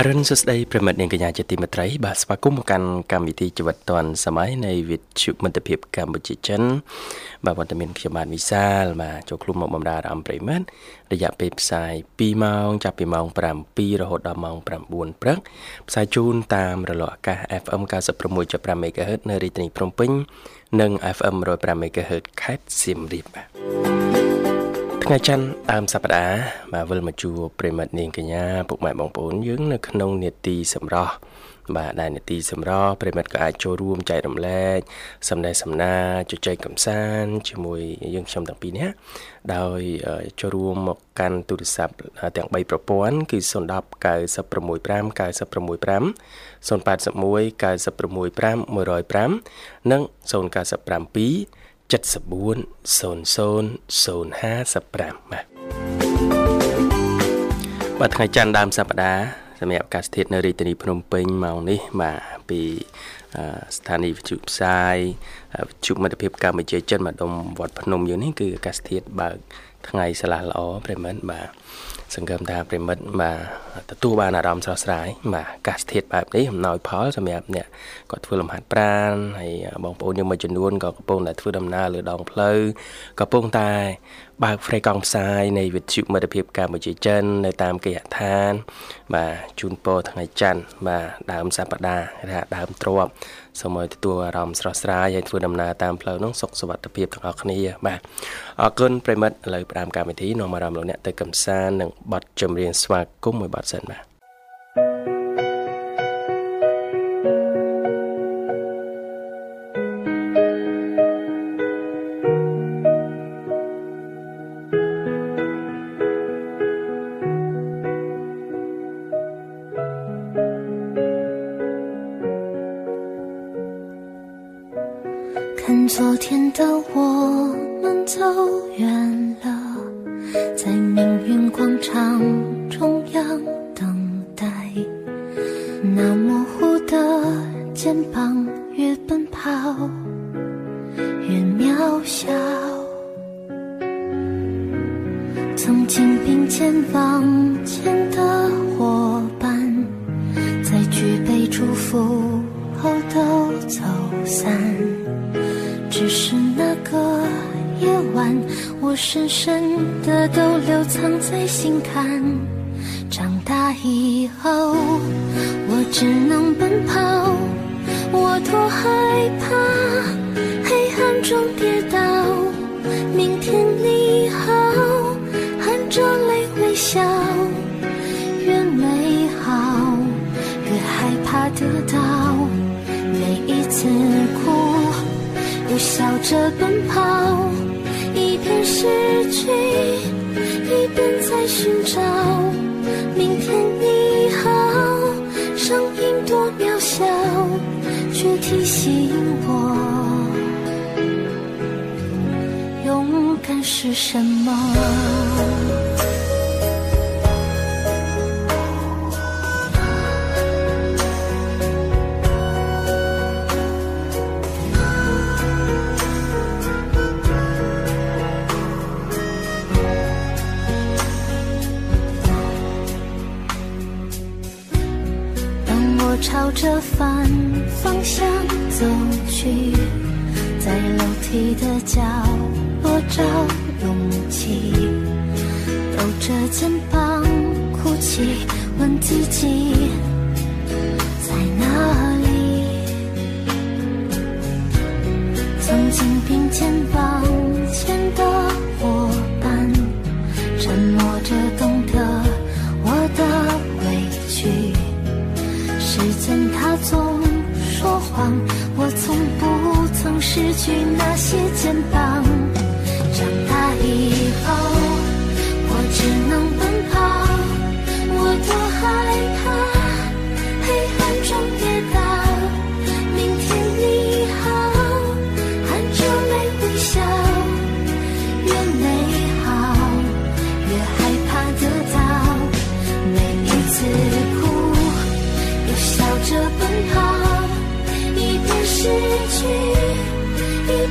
អរុនសួស្តីប្រិមិត្តនាងកញ្ញាជាទីមេត្រីបាទស្វាគមន៍មកកាន់កម្មវិធីជីវិតឌွန်សម័យនៃវិទ្យុមិត្តភាពកម្ពុជាចិនបាទវត្តមានខ្ញុំបាទវិសាលបាទចូលខ្លួនមកបម្រើអារម្មណ៍ប្រិមិត្តរយៈពេលផ្សាយ2ម៉ោងចាប់ពីម៉ោង7រហូតដល់ម៉ោង9ព្រឹកផ្សាយជូនតាមរលកអាកាស FM 96.5 MHz នៅរាជធានីភ្នំពេញនិង FM 105 MHz ខេត្តសៀមរាបបាទ ថ្ងៃច័ន្ទដើមសប្តាហ៍បាទវិលមកជួបប្រិមិត្តនាងកញ្ញាពុកម៉ែបងប្អូនយើងនៅក្នុងនេតិសម្រាប់បាទដែលនេតិសម្រាប់ប្រិមិត្តក៏អាចចូលរួមចែករំលែកសំណេះសំណាលជជែកកម្សាន្តជាមួយយើងខ្ញុំទាំងពីរនេះដោយចូលរួមមកកាន់ទូរស័ព្ទទាំង3ប្រព័ន្ធគឺ010 965 965 081 965 105និង097 74 00 055បាទបាទថ្ងៃច័ន្ទដើមសប្តាហ៍សម្រាប់អាកាសធាតុនៅរាជធានីភ្នំពេញម៉ោងនេះបាទពីស្ថានីយ៍វិទ្យុផ្សាយវិទ្យុមិត្តភាពកម្ពុជាចិនម្ដុំវត្តភ្នំយើងនេះគឺអាកាសធាតុបើក ថ្ងៃស្លាស់ល្អប្រិមិត្តបាទសង្ឃឹមថាប្រិមិត្តបាទទទួលបានអារម្មណ៍ស្រស់ស្រាយបាទអាកាសធាតុបែបនេះអំណោយផលសម្រាប់អ្នកគាត់ធ្វើលំហាត់ប្រាណហើយបងប្អូនយើងមួយចំនួនក៏កំពុងតែធ្វើដំណើរលើដងផ្លូវកំពុងតែ បើកហ្វ្រេកង់ផ្សាយនៃវិទ្យុមិត្តភាពកម្ពុជាចិននៅតាមគេហដ្ឋាន បាទជូនពរថ្ងៃច័ន្ទបាទដើមសប្តាហ៍ថាដើមទ្របសូមឲ្យទទួលអារម្មណ៍ស្រស់ស្រាយហើយធ្វើដំណើរតាមផ្លូវនោះសុខសុវត្ថិភាពទាំងអស់គ្នាបាទអរគុណប្រិមិត្តឥឡូវផ្ដើមកម្មវិធីនាំអារម្មណ៍លោកអ្នកទៅកំសាន្តនឹងបទចម្រៀងស្វាគមន៍មួយបទសិនបាទ 命运广场中央等待那模糊的肩膀越奔跑越渺小。曾经并肩往前的伙伴在举杯祝福后都走散只是我深深的都留藏在心坎长大以后我只能奔跑我多害怕黑暗中跌倒明天你好含着泪微笑越美好越害怕得到。每一次哭又笑着奔跑。一边失去，一边在寻找。明天你好，声音多渺小，却提醒我勇敢是什么。方向走去在楼梯的角落找勇气抖着肩膀哭泣问自己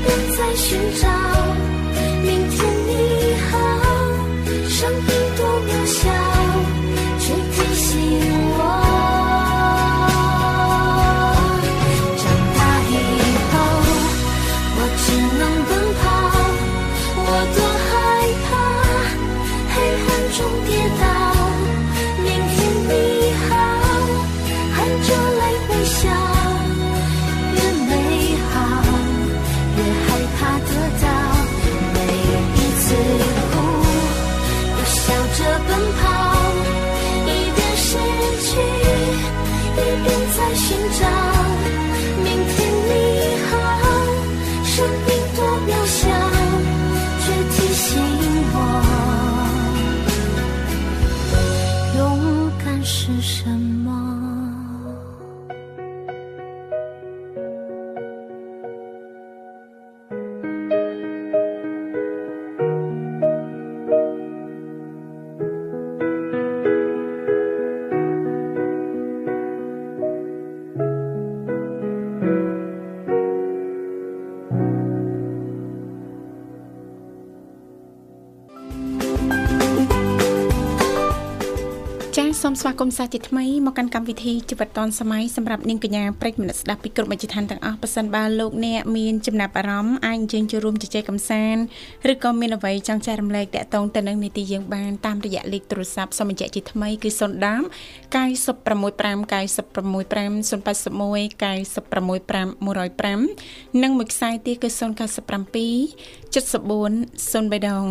边在寻找。 សសូមស្វាគមន៍សាជាថ្មីមកកាន់កម្មវិធីជីវិតឌွန်សម័យសម្រាប់នាងកញ្ញាប្រិយមិត្តស្ដាប់ពីគ្រប់មជ្ឈដ្ឋានទាំងអស់ប៉ះសិនបើលោកអ្នកមានចំណាប់អារម្មណ៍អាចអញ្ជើញចូលរួមជជែកកម្សាន្តឬក៏មានអ្វីចង់ចែករំលែកតាក់ទងទៅនឹងនីតិយើងបានតាមរយៈលេខទូរស័ព្ទសូមបញ្ជាក់ជាថ្មីគឺ010 965 965 081 965 105និងមួយខ្សែទៀតគឺ097 74 03ដង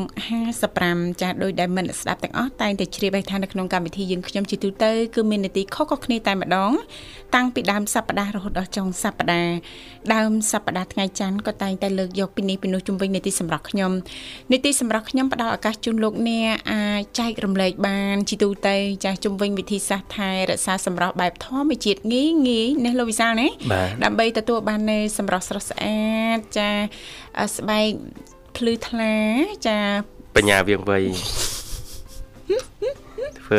55ចាស់ដោយដែលមិនស្ដាប់ទាំងអស់តែងតែជ្រាបឲ្យថានៅក្នុងកម្មវិធីយើងខ្ញុំជាទូទៅគឺមាននីតិខុសៗគ្នាតែម្ដង តាំងពីដើមសប្ដាហ៍រហូតដល់ចុងសប្ដាហ៍ដើមសប្ដាហ៍ថ្ងៃច័ន្ទក៏តែងតែលើកយកពីនេះពីនោះជុំវិញនីតិសម្រាប់ខ្ញុំនីតិសម្រាប់ខ្ញុំផ្ដល់ឱកាសជូនលោកអ្នកអាចចែករំលែកបានជាទូទៅចាស់ជុំវិញវិធីសាស្ត្រថែរក្សាសម្រស់បែបធម្មជាតិងាយងាយនេះលោកវិសាលណាបាទដើម្បីទទួលបាននូវសម្រស់ស្រស់ស្អាតចាអឺស្បែកភ្លឺថ្លាចាបញ្ញាវៀងវៃធ្វើ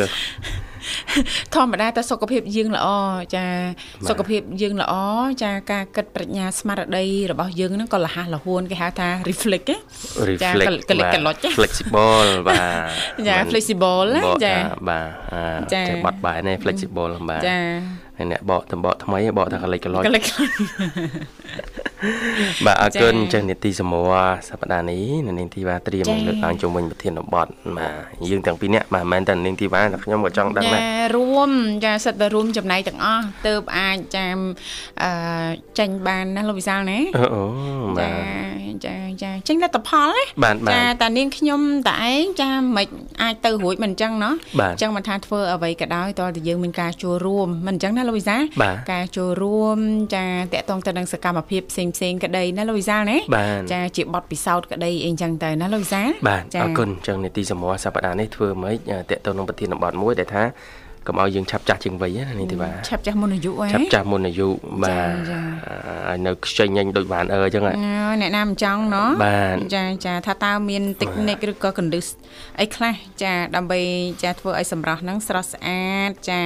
ធម្មតាតែសុខភាពយើងល្អចាបាទសុខភាពយើងល្អចាការគិតប្រាជ្ញាស្មារតីរបស់យើងហ្នឹងក៏លះលហួនគេហៅថា reflect ណាចា reflect កលិចកលុចចា flexible បាទចាមិន flexible ណាបកចាថាបាទអាចាចេះបត់បែននេះ flexible បាទចាហើយអ្នកបកតំបកថ្មីបកថាកលិចកលុចកលិចកលុច បាទអរគុណចា៎ចឹងនីតិសមរសប្តាហ៍នេះនៅនាងធីវ៉ាត្រៀមចា៎លើកឡើងជុំវិញប្រធានបទបាទយើងទាំងពីរនាក់បាទមិនមែនតែនាងធីវ៉ាតែខ្ញុំក៏ចង់ដឹងដែរចារួមចាសិតតែរួមចំណែកទាំងអស់ទៅអាចចាំអឺចាញ់បានណាលោកវិសាលណាអូអូបាចាទចាចាចេញលទ្ធផលណាបាទបាទចាតានាងខ្ញុំតឯងចាមិនអាចទៅរួចមិនអញ្ចឹងណោះបាទអញ្ចឹងមិនថាធ្វើអ្វីក៏ដោយតើតែយើងមានការចូលរួមមិនអញ្ចឹងណាលោកវិសាលបាទការចូលរួមចាតកតងទៅនឹងសកម្មភាពផ្សេងផ្សេងៗក្តីណាលោកវិសាលណាបាទចាជាបទពិសោធន៍ក្តីអីអញ្ចឹងទៅណាលោកវិសាលបាទចាអរគុណចឹងនីតិសមរសប្តាហ៍នេះធ្វើម៉េចអ่าតកតទៅនឹងប្រធានបទមួយដែលថា កុំឲ្យយើងឆាប់ចាស់ជាងវ័យណានាងធីវ៉ាឆាប់ចាស់មុនអាយុហ៎ឆាប់ចាស់មុនអាយុបាទចាឲ្យនៅខ្ចីញញដូចបានអឺចឹងហ៎អើអ្នកណាមិនចង់ណោះបាទចាចាថាតើមានតិចនិកឬក៏កណ្ដឹសអីខ្លះចាដើម្បីចាធ្វើឲ្យសម្រស់ហ្នឹងស្រស់ស្អាតចា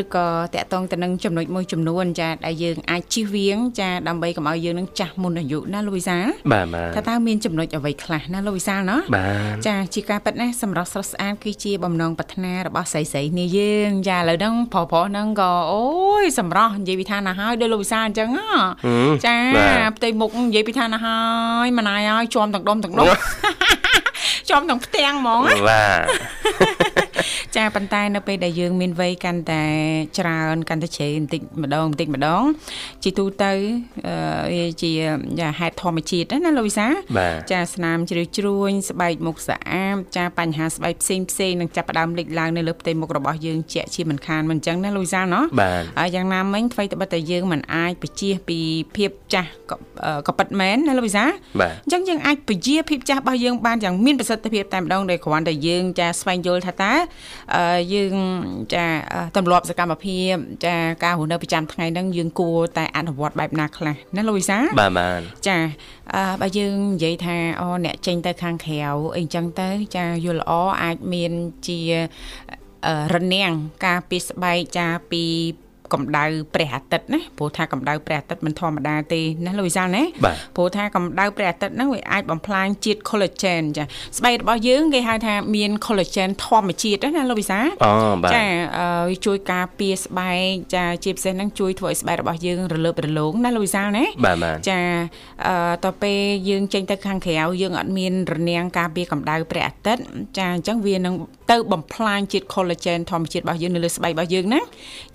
ឬក៏តាក់ទងទៅនឹងចំណុចមួយចំនួន ចាដែលយើងអាចជិះវៀងចាដើម្បីកុំឲ្យយើងនឹងចាស់មុនអាយុណាលោកវិសាលបាទបាទថាតើមានចំណុចអ្វីខ្លះណាលោកវិសាលណោះបាទចាជាការពិតណាស់សម្រាប់ស្រស់ស្អាតគឺជាបំណងប្រាថ្នារបស់ស្រីស្រីនេះយើងចាឥឡូវហ្នឹងប្រុសប្រុសហ្នឹងក៏អូយសម្រស់និយាយពីថាណាហើយដោយលោកវិសាលអញ្ចឹងហ៎ហឹមចាបាទផ្ទៃមុខនិយាយពីថាណាហើយម៉ណៃហើយជាប់ទាំងដុំទាំងដុំជាប់ទាំងផ្ទាំងហ្មងណាបាទ ចាប៉ុន្តែនៅពេលដែលយើងមានវ័យកាន់តែច្រើនកាន់តែជ្រៅបន្តិចម្ដងបន្តិចម្ដងជាទូទៅអឺវាជាយ៉ាហេតុធម្មជាតិណាលោកវិសាបាទចាស្នាមជ្រៅជ្រួញស្បែកមុខស្អាតចាបញ្ហាស្បែកផ្សេងផ្សេងនឹងចាប់ផ្ដើមលេចឡើងនៅលើផ្ទៃមុខរបស់យើងជាក់ជាមិនខានមិនអញ្ចឹងណាលោកវិសាណោះបាទហើយយ៉ាងណាមិញអ្វីត្បិតតែយើងមិនអាចបជាពីភាពចាស់ក៏អឺក៏ពិតមែនណាលោកវិសាបាទអញ្ចឹងយើងអាចពជាភាពចាស់របស់យើងបានយ៉ាងមានប្រសិទ្ធភាពតែម្ដងដោយគ្រាន់តែយើងចាស្វែងយល់ថាតើអឺយើងចាអឺទម្លាប់សកម្មភាពចាការរស់នៅប្រចាំថ្ងៃហ្នឹងយើងគួរតែអនុវត្តបែបណាខ្លះណាលោកវិសាបាទបាទចាអឺបើយើងនិយាយថាអូអ្នកចេញទៅខាងក្រៅអីចឹងទៅ ចាយល់ល្អអាចមានជាអឺរនាំងការពីស្បែកចាពី កម្ដៅព្រះអាទិត្យណាព្រោះថាកម្ដៅព្រះអាទិត្យមិនធម្មតាទេណាលោកវិសាលណាបាទព្រោះថាកម្ដៅព្រះអាទិត្យហ្នឹងវាអាចបំផ្លាញជាតិ collagen ចាស្បែករបស់យើងគេហៅថាមាន collagen ធម្មជាតិណាលោកវិសាលអូបាទចាអឺវាជួយការពារស្បែកចាជាពិសេសហ្នឹងជួយធ្វើឲ្យស្បែករបស់យើងរលើបរលោងណាលោកវិសាលណាបាទបាទចាអឺតទៅពេលយើងចេញទៅខាងក្រៅយើងអត់មានរនាំងការពារកម្ដៅព្រះអាទិត្យចាអញ្ចឹងវានឹងទៅបំផ្លាញជាតិ collagen ធម្មជាតិរបស់យើងនៅលើស្បែករបស់យើងហ្នឹង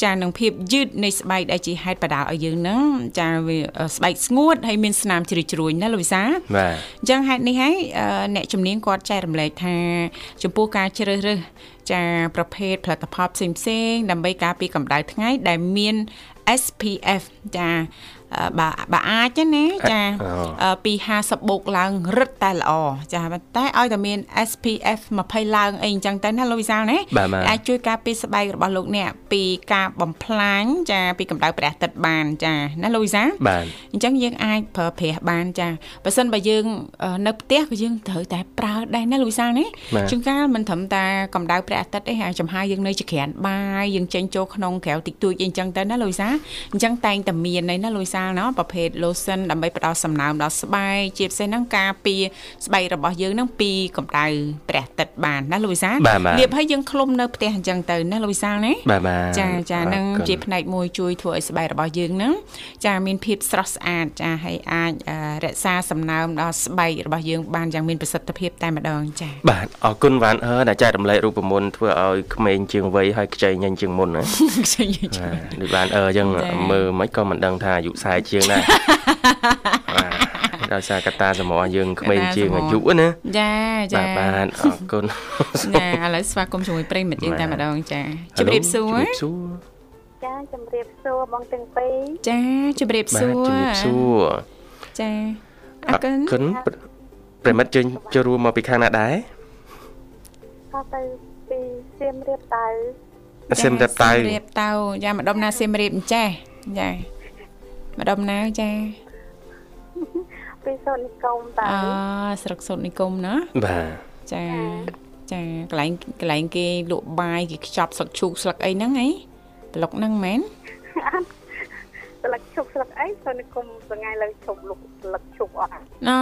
ចានឹងភាពយឺតនៃស្បែកដែលជាហេតុបណ្ដាលឲ្យយើងហ្នឹងចាវាអឺស្បែកស្ងួតហើយមានស្នាមជ្រីជ្រួញណាលោកវិសាបាទអញ្ចឹងហេតុនេះហើយអឺអ្នកជំនាញគាត់ចែករំលែកថាចំពោះការជ្រើសរើសចាប្រភេទផលិតផលផ្សេងផ្សេងៗដើម្បីការពារកម្ដៅថ្ងៃដែលមាន SPF ចាអឺ បើបើអាចណាចាអូអឺពី50បូកឡើងរឹតតែល្អចាប៉ុន្តែឲ្យតែមាន SPF 20ឡើងអីអញ្ចឹងទៅណាលោកវិសាលណាបាទបាទអាចជួយការពារស្បែករបស់លោកអ្នកពីការបំផ្លាញចាពីកម្ដៅព្រះអាទិត្យបានចាណាលោកវិសាលបាទអញ្ចឹងយើងអាចប្រើប្រាស់បានចាបើសិនបើយើងអឺនៅផ្ទះក៏យើងត្រូវតែប្រើដែរណាលោកវិសាលណាបាទជួនកាលមិនត្រឹមតែកម្ដៅព្រះអាទិត្យទេហើយចំហាយយើងនៅជាក្រានបាយយើងចេញចូលក្នុងក្រៅតិចតួចអីអញ្ចឹងទៅណាលោកវិសាលអញ្ចឹងតែងតែមានហើយណាលោកវិសាលណោះប្រភេទ lotion ដើម្បីផ្ដល់សំណើមដល់ស្បែកជាពិសេសហ្នឹងការពារស្បែករបស់យើងហ្នឹងពីកម្ដៅព្រះអាទិត្យបានណាលោកវិសាលបាទបាទលាបឲ្យយើងឃ្លុំនៅផ្ទះអញ្ចឹងទៅណាលោកវិសាលណាបាទបាទចាចាអរនឹងគុណជាផ្នែកមួយជួយធ្វើឲ្យស្បែករបស់យើងហ្នឹងចាមានភាពស្រស់ស្អាតចាហើយអាចអឺរក្សាសំណើមដល់ស្បែករបស់យើងបានយ៉ាងមានប្រសិទ្ធភាពតែម្ដងចាបាទអរគុណវ៉ាន់អឺដែលចែករំលែករូបមន្តធ្វើឲ្យក្មេងជាងវ័យហើយខ្ចីញញជាងមុនណាខ្ញុំនិយាយបាទដូចបានអឺអញ្ចឹងចា៎មើលមិនក៏មិនដឹងថាអាយុ40ជាងដែរបាទដោយសារកត្តាសមរយើងក្មេងជាងអាយុណាចាចាបាទបាទអរគុណចាឥឡូវស្វាគមន៍ជាមួយប្រិយមិត្តយើងតែម្ដងចាជម្រាបសួរជម្រាបសួរចាជំរាបសួរបងទាំងពីរចាជម្រាបបាទសួរជម្រាបសួរចាអរគុណគុណប្រិមិត្តជើញចូលរួមមកពីខាងណាដែរក៏ទៅពីសៀមរាបតៅសៀមរាបតៅសៀមរាបតៅចាម្ដុំណាសៀមរាបអញ្ចេះចា ម្ដុំណាចាពីសូននិគមតៅអស្រុកសុតនិគមណាបាទចាចាកន្លែងកន្លែងគេលក់បាយគេខ្ចប់ស្លឹកឈូកស្លឹកអីហ្នឹងហីប្លុកហ្នឹងមែន ស្លឹកឈប់ស្លឹកអីសូននិគមថ្ងៃលើឈប់លុកស្លឹកឈប់អត់ណា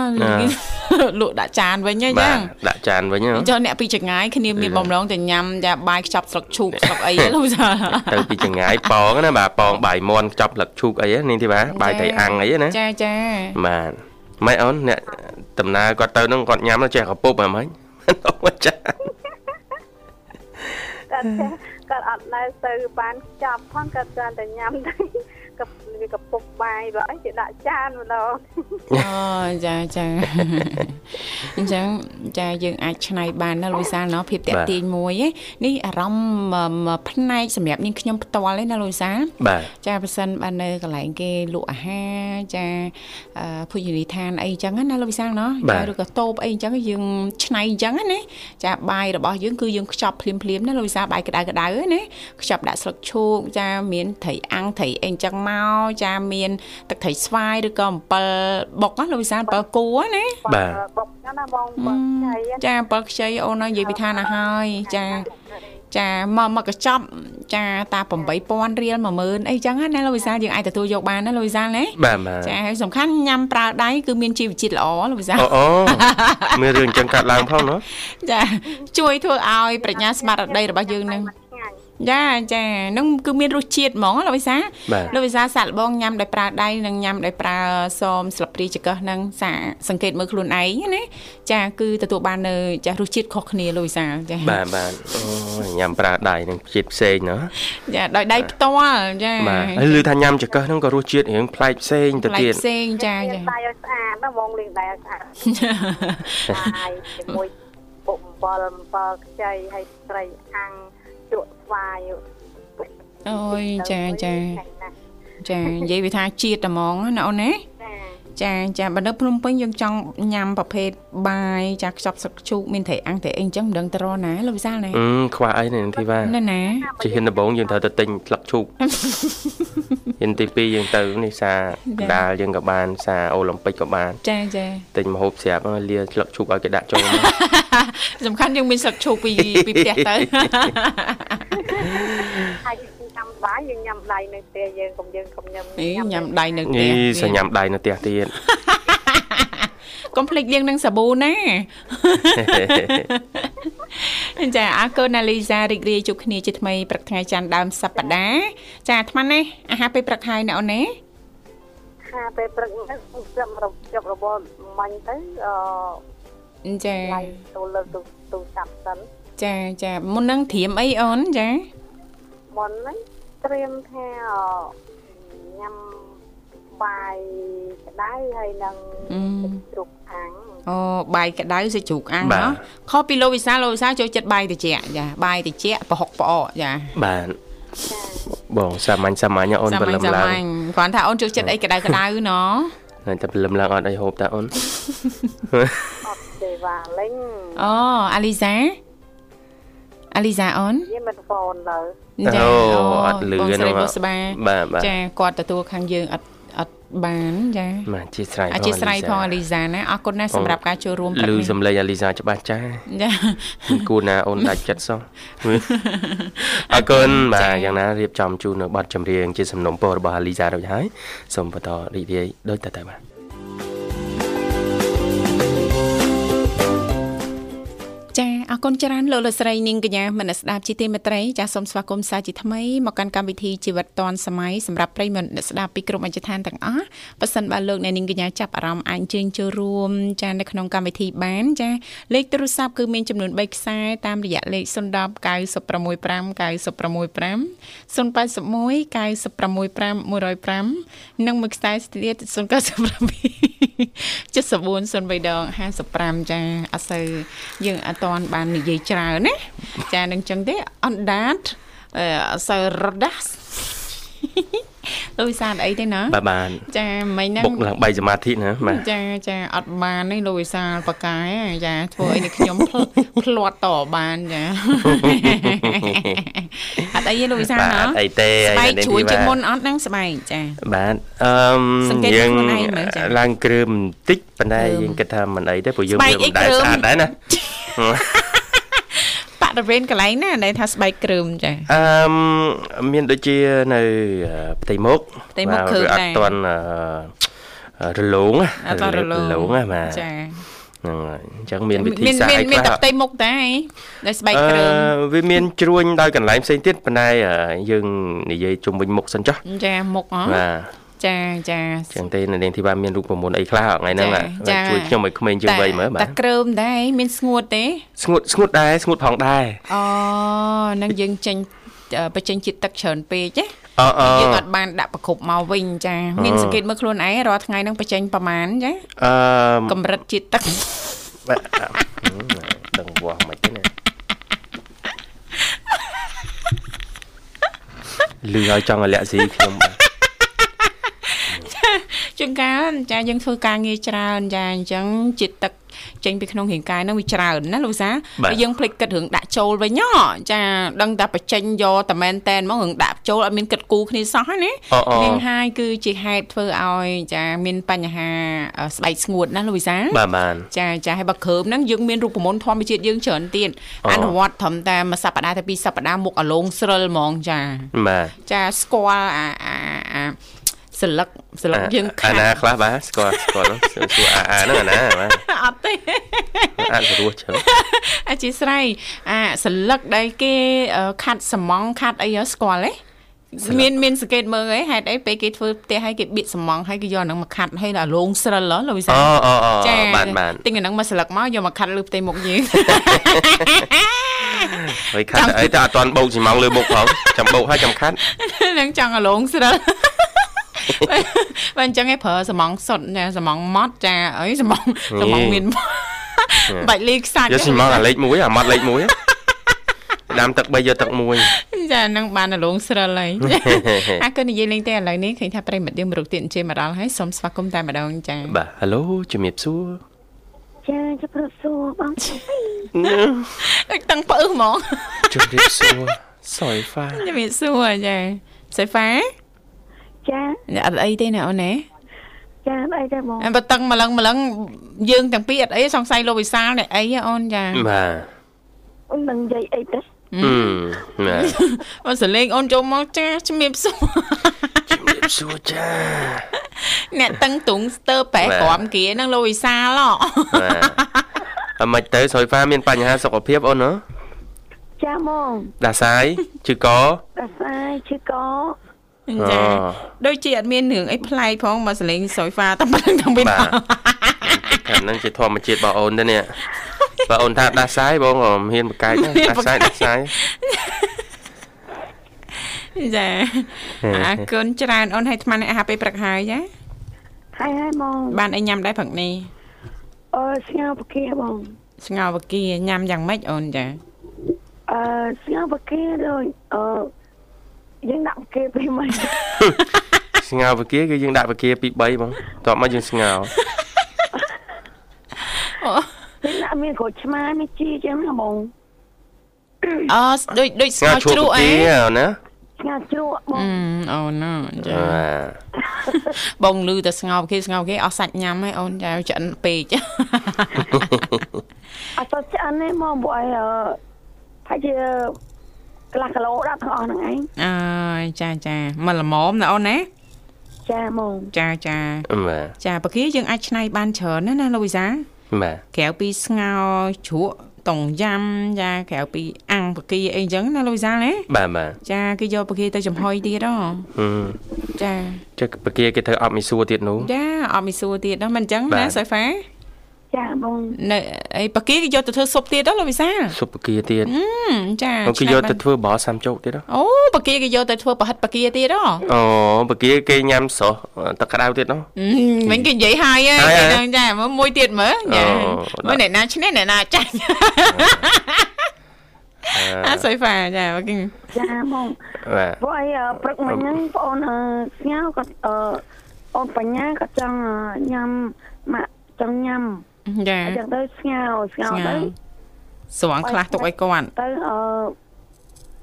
លក់ដាក់ចានវិញហីបាចឹទងដាក់ចានវិញហ៎ចុះអ្នកពីចងាយគ្នាមានបំណងតែញ៉ាំចាបាយខ្ចប់ស្លឹកឈូកស្លឹកអីហ៎លោកចាទៅពីចងាយប៉ងណាបាទប៉ងបាយមន់ខ្ចប់លឹកឈូកអីហ្នឹងនាងធីបាបាយត្រីអាំងអីណាចាចាបាទម៉េចអូនអ្នកដំណើរគាត់ទៅហ្នឹងគាត់ញ៉ាំទៅចេះកពុបហ្មងម៉េចអូចាគាត់ចេះគាត់អត់នៅទៅបានចាប់ផងគាត់គ្រាន់តែញ៉ាំទៅ ក៏វាកពុកបាយបើអីគេដាក់ចានម្ដងអូចាចាអញ្ចឹងចាយើងអាចឆ្នៃបានណាលោកវិសាលណោះភាពតាក់ទាញមួយឯនេះអារម្មណ៍មួយផ្នែកសម្រាប់នាងខ្ញុំផ្ទាល់ឯណាលោកវិសាលបាទចាប៉ះសិនបាននៅកន្លែងគេលក់អាហារចាអឺភោជនីយដ្ឋានអីចឹងណាលោកវិសាលណោះចាឬក៏តូបអីចឹងយើងឆ្នៃចឹងណាចាបាយរបស់យើងគឺយើងខ្ចប់ភ្លាមភ្លាមៗណាលោកវិសាលបាយក្តៅក្តៅណាខ្ចប់ដាក់ស្លឹកឈូកចាមានត្រីអាំងត្រីអីចឹងមកចាមាន ទឹកត្រីស្វាយឬក៏អំពិលបុកណាលោកវិសាលអំពិលគួរណាបាទបុកចឹងណាបងបងចៃចាអំពិលខ្ចីអូននៅនិយាយពីឋានណាហើយចាចាមកមកកញ្ចប់ចាតា8000រៀល10000អីចឹងណាលោកវិសាលយើងអាចទទួលយកបានណាលោកវិសាលណាបាទបាទចាហើយសំខាន់ញ៉ាំប្រើដៃគឺមានជីវជាតិល្អលោកវិសាលអូអូមានរឿងអញ្ចឹងកាត់ឡើងផងណ៎ចាជួយធ្វើឲ្យប្រាជ្ញាស្មារតីរបស់យើងនឹងឆ្ងាញ់ ចាចានឹងគឺមានរសជាតិហ្មងលោកវិសាលបាទលោកវិសាលសាក់លបងញ៉ាំដោយប្រើដៃនិងញ៉ាំដោយប្រើសមស្លាបព្រាចង្កឹះហ្នឹងសាសង្កេតមើលខ្លួនឯងណាចាគឺទទួលបាននៅចារសជាតិខុសគ្នាលោកវិសាលចាបាទបាទអូយញ៉ាំប្រើដៃនឹងជាតិផ្សេងណ៎ចាដោយដៃផ្ទាល់ចាបាទហើយឮថាញ៉ាំចង្កឹះហ្នឹងក៏រសជាតិរៀងប្លែកផ្សេងទៅផ្លែទៀតផ្សេងចាលាចាងដៃឲ្យស្អាតណាបងលាងដៃឲ្យស្អាតបាយជាមួយពុកអំបិលអំបិលខ្ចីហើយត្រីអាំងជក់ស្វាយអូយចាចាឆ្ងាញ់ណាស់ចានិយាយវាថាជាតិតែហ្មងណាអូនណាចាចាចាបើនៅភ្នំពេញយើងចង់ញ៉ាំប្រភេទបាយចាខ្ចប់សឹកឈូកមានត្រីអាំងត្រីអីអញ្ចឹងមិនដឹងទៅរកណាលោកវិសាលណាអឺខ្វះអីនេះនាងធីបានៅណាជាហ៊ានដំបងយើងត្រូវទៅទិញស្លឹកឈូកហ៊ានទី2យើងទៅនេះសាកណ្ដាលយើងក៏បានសាអូឡ িম্প ពិកក៏បានចាចាទិញម្ហូបស្រាប់ហើយលាស្លឹកឈូកឲ្យគេដាក់ចូលមកសំខាន់យើងមានសឹកឈូកពីពីផ្ទះទៅ ហើយខ្ញុំចាំបាយយើងញ៉ាំដៃនៅផ្ទះយើងកុំយើងកុំញ៉ាំអីញ៉ាំដៃនៅផ្ទះនេះសទៀតញ៉ាំដៃនៅផ្ទះទៀតកុំភ្លេចលាងនឹងសាប៊ូណាចាអរគុណណាលីសារីករាយជួបគ្នាជាថ្មីព្រឹកថ្ងៃច័ន្ទដើមសប្តាហ៍ចាអាត្មាណាអាហារពេលព្រឹកហើយណាអូនណាហាពេលព្រឹកនេះខ្ញុំចាប់រចាប់របបមាញ់ទៅអឺចាឡៃទៅលើទូទូចាប់សិន ចាចាមុននឹងត្រៀមអីអូនចាមុនហ្នឹងត្រៀមថាអឺញ៉ាំបាយក្តៅហើយនឹងទឹកជ្រូកអាំងអូបាយក្តៅសាច់ជ្រូកអាំងបាទណោះខុសពីលោកវិសាលលោកវិសាលចូលចិត្តបាយត្រជាក់ចាបាយត្រជាក់ប្រហុកផ្អកចាបាទចាបងសាមញ្ញសាមញ្ញអូនសាព្រមលឹញ្ញមសាឡើងមញ្ញគ្រាន់ថាអូនចូលចិត្តអីក្តៅក្តៅណោះតែតែព្រលឹមឡើងអត់អីហូបតាអូនអត់ទេវ៉ាលេងអូអាលីសា អាលីសាអូនយាមិនហ្វូនទៅចាអូអត់លឺបងស្រីហ្នឹងបុស្បាបាទបាទចាគាត់ទទួលខាងយើងអត់អត់បានចាបាទអធិស្ឋានអធិស្ឋានផងអាលីសាណាអរគុណណាស់សម្រាប់ការចូលរួមព្រឹកលឺនេះសំឡេងអាលីសាច្បាស់ចាចាមិនគួរណាអូនដាច់ចិត្តសោះអរគុណបាទយ៉ាងណារៀបចំជូននៅប័ណ្ណចម្រៀងជាសំណុំពររបស់អាលីសារួចហើយសូមបន្តរីករាយដូចតទៅបាទ អរគុណច្រើនលោកលោកស្រីនាងកញ្ញាមនស្ដាប់ជាទីមេត្រីចាសូមស្វាគមន៍សាជាថ្មីមកកាន់កម្មវិធីជីវិតឌွန်សម័យសម្រាប់ប្រិយមិត្តអ្នកស្ដាប់ពីគ្រប់អញ្ជដ្ឋានទាំងអស់ប៉ះសិនបើលោកអ្នកនាងកញ្ញាចាប់អារម្មណ៍អាចអញ្ជើញចូលរួមចានៅក្នុងកម្មវិធីបានចាលេខទូរស័ព្ទគឺមានចំនួន3ខ្សែតាមរយៈលេខ010 965 965 081 965 105និងមួយខ្សែទៀត097 74 03ដង55ចាអត់សូវយើងអត់តាន់បាននិយាយច្រើនណាចានឹងចឹងទេអត់ដាតអឺអត់សូវរត់ដាស់លោកវិសាលអីទេណាបាទបានចាមិញហ្នឹងបុកឡើងបីសមាធិណាបាទចាចាអត់បានទេលោកវិសាលបកាយចាធ្វើអីនេះខ្ញុំផ្លផ្លាត់តបានចាអត់អីទេលោកវិសាលបាទណាអត់អីទេស្បែកនេះជួយជាងមុនបាទអត់ហ្នឹងស្បែកចាបាទអឺមសង្កេតយើងខ្លួនឯងមើលចា៎ឡើងគ្រឿមបន្តិចប៉ុន្តែគ្រឿមយើងគិតថាមិនអីទេព្រោះយើងស្បែកវាអីមិនដែរគ្រឿមស្អាតដែរណាប រិវេណកន្លែងណាដែលថាស្បែកគ្រើមចាអឺមមានដូចជានៅអឺផ្ទៃមុខផ្ទៃមុខបាទឃើញវាអដែរត់ទាន់អឺរលោងណាអត់តរលោរលោងណាបាទចាហ្នឹងហើយអញ្ចឹងមានវិធីមានសាស្ត្រមានអីមានខ្លះតែផ្ទៃមុខតែដែលស្បែកគ្រើមអឺវាមានជ្រួញដោយកន្លែងផ្សេងទៀតប៉ុន្តែអឺយើងនិយាយជុំវិញមុខសិនចុះចាមុខហ៎បាទ ចាចាចឹងទេនៅនាងធីបាមានរូបមន្តអីខ្លះថ្ងៃហ្នឹងចាបាទចាជួយខ្ញុំឲ្យក្មេងជាងវ័យមើលបាតែទគ្រើមដែរមានស្ងួតទេស្ងួតស្ងួតដែរស្ងួតផងដែរអូនឹងយើងចេញអឺបញ្ចេញជាតិទឹកច្រើនពេកណាអឺអឺយើងអត់បានដាក់ប្រគប់មកវិញចា មានសង្កេតមើលខ្លួនឯងរាល់ថ្ងៃនឹងបញ្ចេញប្រមាណចាអឺកម្រិតជាតិទឹកបាទអឺដឹងវាស់មិនទេណាលឺឲ្យចង់ឲ្យលាក់ស៊ីខ្ញុំបាទ ជួនកាលចាយើងធ្វើការងារច្រើនចាអញ្ចឹងជាតិទឹកចេញពីក្នុងរាងកាយហ្នឹងវាច្រើនណាលោកសាហើយយើងភ្លេចគិតរឿងដាក់ចូលវិញហ៎ចាដឹងតែបញ្ចេញយកតែមែនតែនមករឿងដាក់ចូលអត់មានគិតគូរគ្នាសោះហ្នឹងណាអឺអឺនាងហាយគឺជាហេតុធ្វើឲ្យចាមានបញ្ហាអឺស្បែកស្ងួតណាលោកវិសាបាទបានចាចាហើយបើគ្រើមហ្នឹងយើងមានរូបមន្តធម្មជាតិយើងច្រើនទៀតអូអនុវត្តត្រឹមតែមួយសប្តាហ៍ទៅពីរសប្តាហ៍មុខអាឡងស្រិលហ្មងចាបាទចាស្គាល់អាអាអា សន្លឹកសន្លឹកយើងអាខាត់ណាខ្លះបាទស្គាល់ស្គាល់ហ្នឹងសួរសួរអាអាហ្នឹងអាណាបាទអត់ទេអាចស្រួលចឹងអធិស្ឋានអាសន្លឹកដែលគេអឺខាត់សំងខាត់អីហ៎ស្គាល់ទេមានមានសង្កេតមើលហីហេតុអីពេលគេធ្វើផ្ទះឲ្យគេបៀកសំងឲ្យគេយកអាហ្នឹងមកខាត់ឲ្យដល់លងស្រិលហ៎លោកវិសាអូអូអូចាបានបានទិញអាហ្នឹងមកស្លឹកមកយកមកខាត់លើផ្ទៃមុខយើងហើយខាត់អីតែអត់ទាន់បោកស៊ីម៉ងលើមុខផងចាំបោកហើយចាំខាត់នឹងចង់អាឡងស្រិល បើអញ្ចឹងឯងប្រើសំងសុតចាសំងម៉ត់ចាអីសំងសំងមានបាច់លីខ្សាច់យកស៊ីម៉ងអាលេខ1អាម៉ាត់លេខ1ដាំទឹក3យកទឹក1ចានឹងបានអាឡងស្រិលហើយអាក៏និយាយលេងតែឥឡូវនេះឃើញថាប្រិមិត្តយើងមរុកទៀតអញ្ជើញមកដល់ហើយសូមស្វាគមន៍តែម្ដងចាបាទហេឡូជំរាបសួរចាជម្រាបសួរបងដឹកតាំងផ្អឹសហ្មងជំរាបសួរសយហ្វាជំរាបសួរចាសៃហ្វា ចាអត់អីទេណាអូនណាចាអីទេបងអើបើតឹងម្លឹងម្លឹងយើងទាំងពីរអត់អីសង្ស័យលោកវិសាលនេះអីហ៎អូនចាបាទអូននឹងនិយាយអីទេអឺបាទអូនសលេងអូនចូលមកចាជំរាបសួរជំរាបសួរចាអ្នកតឹងទុងស្ទើរប្រែបាទក្រមគានឹងលោកវិសាលហ៎បាទអមិនទៅស្រួយហ្វាមានបញ្ហាសុខភាពអូនហ៎ចាហ្មងដាសាយឈឺកដាសាយឈឺក ចាអូដូចជាអត់មានរឿងអីប្លែកផងមកសលេងស្រួយហ្វាតែប៉ុណ្្នឹងទាំងពីរបាទអាហ្នឹងជាធម្មជាតិរបស់អូនទេនេះបើអូនថាដាសាយបងក៏មិនហ៊ានបកកាយដែរដាសាយដាសាយចាអរគុណច្រើនអូនឲ្យថ្មនេះអាហារពេលព្រឹកហើយចាហើយហើយហ្មងបានអីញ៉ាំដែរព្រឹកនេះអឺស្ងោបកាបងស្ងោរវគីញ៉ាំយ៉ាងម៉េចអូនចាអឺស្ងោបកាដូចអឺ យើងដាក់គេពីមិនស្ងោវិគាគឺយើងដាក់វិគាពី3បងតបមកយើងស្ងោយើងដាក់មានក្រូចឆ្មាមានជីចឹងណាបងអូដូចដូចស្ស្ងោងោរជ្រូជ្រកក់អីវិគាណាស្ងោជ្រក់បអឺងអូនណាចាបាទបងលឺតែស្ងោរគេស្ងោរគេអស់សាច់ញ៉ាំហើយអូនចាឆ្អិនពេកអត់ទៅឆ្អិនទេមកពួកអីអឺថាជា កន្លះគីឡូដាក់ទាំងអស់ហ្នឹងឯងអើយចាចាមកល្មមណាអូនណាចាហ្មងចាចាបាទចាបកាយើងអាចឆ្នៃបានច្រើនណាស់ណាលោកវិសាបាទក្រៅពីស្ងោរជ្រក់តុងយ៉ាំចាក្រៅពីអាំងបកាអីចឹងណាលោកវិសាណាបាទបាទចាគេយកបកាទៅចំហុយទៀតហ៎ហឹមចាចុះវិគាគេធ្វើអត់មីសួរទៀតនោះចាអត់មីសួរទៀតណាមិនអញ្ចឹងបាណាទសៃហ្វា ចាបងនៅអីបកាគេយកទៅធ្វើស៊ុបទៀតហ៎លោកវិសាស៊ុបវិគាទៀតហឹមចាអូគេយកទៅធ្វើបោសាំជោគទៀតហ៎អូបកាគេយកទៅធ្វើប្រហិតបកាទៀតហ៎អូវិគាគេញ៉ាំស្រស់ទឹកក្តៅទៀតនោះអឺវិញគេនិយាយហើយហើយហ៎ហើយគេនឹងចាមើលមួយទៀតមើលចាអូមើលអ្នកណាឈ្នះអ្នកណាចាញ់អាសៃហ្វាចាបើគេចាហ្មងបាទពួកអីអឺព្រឹកមិញហ្នឹងបងអូនអឺស្ងោគាត់អឺអូនបញ្ញាគាត់ចង់អឺញ៉ាំម៉ាក់ចង់ញ៉ាំ ចាអញ្ចឹងទៅស្ងោស្ងោស្ងោទៅស្រង់ខ្លះទុកឲ្យគាត់ទៅអឺ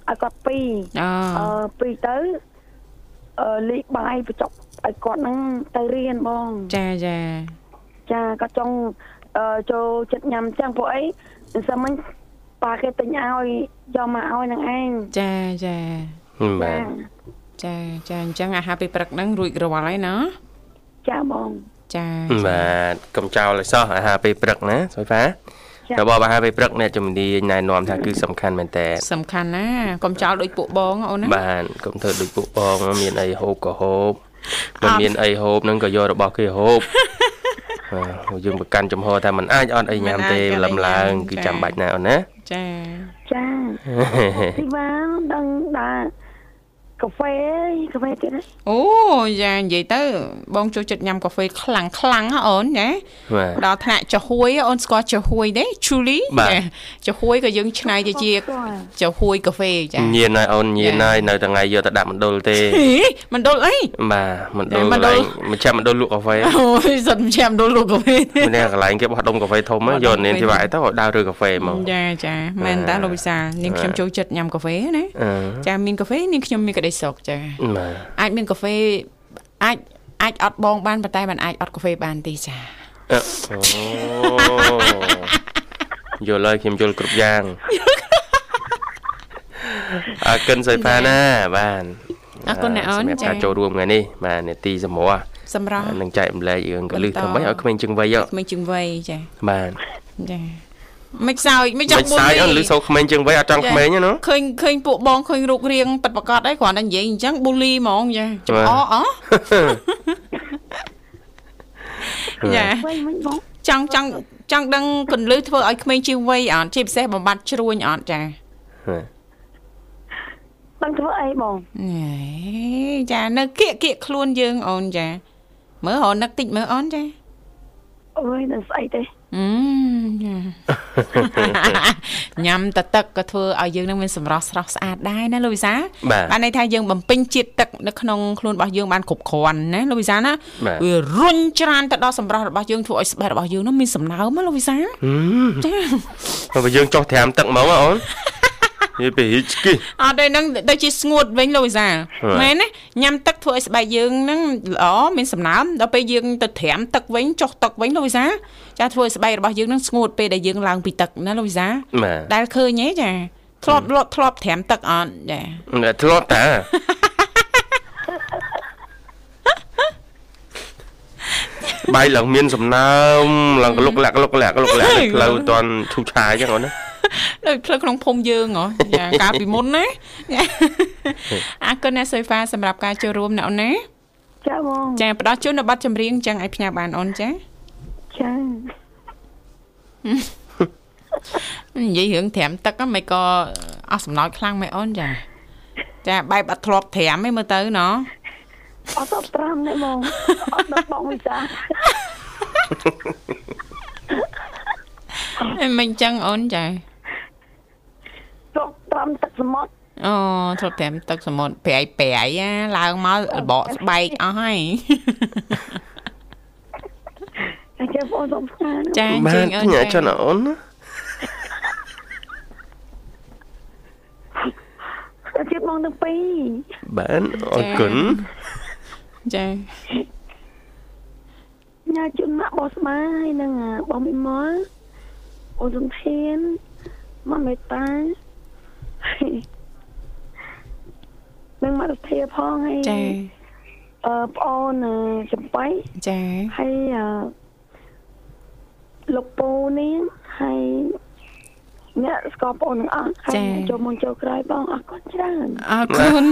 ឲ្យគាត់ពីរអូអឺពីរទៅអឺលីកបាយបញ្ចុកឲ្យគាត់ហ្នឹងទៅរៀនបងចាចាចាគាត់ចង់អឺចូលចិត្តញ៉ាំចឹងពួកអីមិនសិនមិញប៉ាគេទិញឲ្យយកមកឲ្យនឹងឯងចាចាបាទចាចាអញ្ចឹងអាហារពេលព្រឹកហ្នឹងរួចរាល់ហើយណាចាបង ចាបាទកុំចោលឲ្យសោះអាហារពេលព្រឹកណាសុយហ្វាចារបបអាហារពេលព្រឹកអ្នកជំនាញណែនាំថាគឺសំខាន់មែនតើសំខាន់ណាកុំចោលដូចពួកបងអូនណាបានកុំធ្វើដូចពួកបងមានអីហូបក៏ហូបមិនមានអីហូបហ្នឹងក៏យករបស់គេហូបបាទយើងប្រកាន់ចំហថាมันអាចអត់អីញ៉ាំទេលំឡើង គឺចាំបាច់ណាអូនណាចាចាទីបានដឹងដែរ កាហ្វេកាហ្វេទៀតណាអូចានិយាយទៅបងចូលចិត្តញ៉ាំកាហ្វេខ្លាំងខ្លាំងហ៎អូនណាបាទដល់ថ្នាក់ចាហួយអូនស្គាល់ចាហួយទេ Truly បាទចាហួយក៏យើងឆ្នៃទៅជាចាហួយកាហ្វេចាញៀនហើយអូនញៀនហើយនៅថ្ងៃយកទៅដាក់មណ្ឌលទេហេមិនដុលអីបាទមណ្ឌលមណ្ឌលកន្លែងមិនចាំមណ្ឌលលក់កាហ្វេអូយសិនចាំដុលលោកកាហ្វេទេមានតែកន្លែងគេបោះដុំកាហ្វេធំហ្នឹងយកនាងធីវ៉ាឲ្យទៅឲ្យដើររើកាហ្វេហ្មងចាចាមែនតាលោកវិសាលនាងខ្ញុំចូលចិត្តញ៉ាំកាហ្វេណាអឺចាមានកាហ្វេនាងខ្ញុំមានក្តីសុខចាបាទអាចមានកាហ្វេអាចអាចអត់បងបានប៉ុន្តែมันអាចអត់កាហ្វេបានទេចាអឺអូយល់ហើយខ្ញុំយល់គ្រប់យ៉ាងអរគុណសុយផាណាបាទអរគុណអ្នកអូនសម្រាប់ចាការចូលរួមថ្ងៃនេះបាទនេតិសម្រស់សម្រាប់នឹងចែករំលែករឿងកលឹះបន្តធ្វើម៉េចឲ្យក្មេងជាងវ័យហ៎ក្មេងជាងវ័យចាបាទចា មិនសើចមិនចមិនង់ប៊ូសាយលីអត់លឺសូវក្មេងជាងវ័យអត់ចង់ក្មេងទេណាឃើញឃើញពួកបងឃើញរូបរាងប៉ិតប្រកបអីគ្រាន់តែនិយាយអញ្ចឹងប៊ូលីហ្មងចាចំបាទអអចាវិញវិញបងចង់ចង់ចង់ដឹងកន្លឹះធ្វើឲ្យក្មេងជាងវ័យអត់ជាពិសេសបំបត្តិជ្រួញអត់ចាដឹងធ្វើអីបងហេចានៅគៀកគៀកខ្លួនយើងអូនចាមើលរនឹកតិចមើលអូនចា អើយនឹងស្អីទេអឺចាញ៉ាំតទឹកក៏ធ្វើឲ្យយើងនឹងមានសម្រស់ស្រស់ស្អាតដែរណាលោកវិសាលបាទបានន័យថាយើងបំពេញជាតិទឹកនៅក្នុងខ្លួនរបស់យើងបានគ្រប់គ្រាន់ណាលោកវិសាលណាបាទវារុញច្រានទៅដល់សម្រស់របស់យើងធ្វើឲ្យស្បែករបស់យើងនោះមានសំណើមណាលោកវិសាលហឹមចាបើយើងចុះត្រាំទឹកហ្មងហ៎អូន និយាយពីហិចគីអត់ទេនឹងដូចជាស្ងួតវិញលោកវិសាលបាទមែនណាញ៉ាំទឹកធ្វើឲ្យស្បែកយើងហ្នឹងល្អមានសំណើមដល់ពេលយើងទៅត្រាំទឹកវិញចុះទឹកវិញលោកវិសាលចាធ្វើឲ្យស្បែករបស់យើងហ្នឹងស្ងួតពេលដែលយើងឡើងពីទឹកណាលោកវិសាលបាទដែលឃើញហ៎ចាធ្លាប់លត់ធ្លាប់ត្រាំទឹកអត់ចាធ្លាប់តាបាយឡើងមានសំណើមឡើងក្លុកលាក់ក្លុកលាក់ក្លុកលាក់ផ្លូវតន់ឈូឆាយចឹងអូនណា ដូចផ្លូវក្នុងភូមិយើងហ៎ចាកាលពីមុនណាចាអរគុណអ្នកសុយហ្វាសម្រាប់ការចូលរួមណាអូនណាចាបងចាផ្ដោះជូននៅប័ណ្ណចម្រៀងចឹងឲ្យផ្ញើបានអូនចាចានិយាយរឿងត្រាំទឹកហ្នឹងមិនក៏អស់សំណោចខ្លាំងមែនអូនចាចាបែបអត់ធ្លាប់ត្រាំឯងមើលទៅណោះអត់ដល់5នេះបងអត់ដល់បងវិសាអីមិនចឹងអូនចា ត្រកត្រាំទឹកសមុទ្រអូធ្លាប់ត្រាំទឹកសមុទ្រប្រៃប្រៃណាឡើងមករបកស្បែកអស់ហើយតែចេះបងសុំស្ងាត់ចាអញ្បាជើនញអូនញ៉ាចាចុះណាអូនណាតែជិតបងទាំងពីរបានអរគុណចាញ៉ាជុនម៉ាក់បោះស្មាហើយនឹងបងមីម៉លអូនសំធានមកមេតា នឹងមកទៅធាផងហើយចាអឺប្អូនអឺចំបៃចាហើយអឺលោកពូនេះហើយអ្នកស្គាល់បងទាំងអស់ហើយចូលមកចូលក្រោយបងអរគុណច្រើនអរគុណ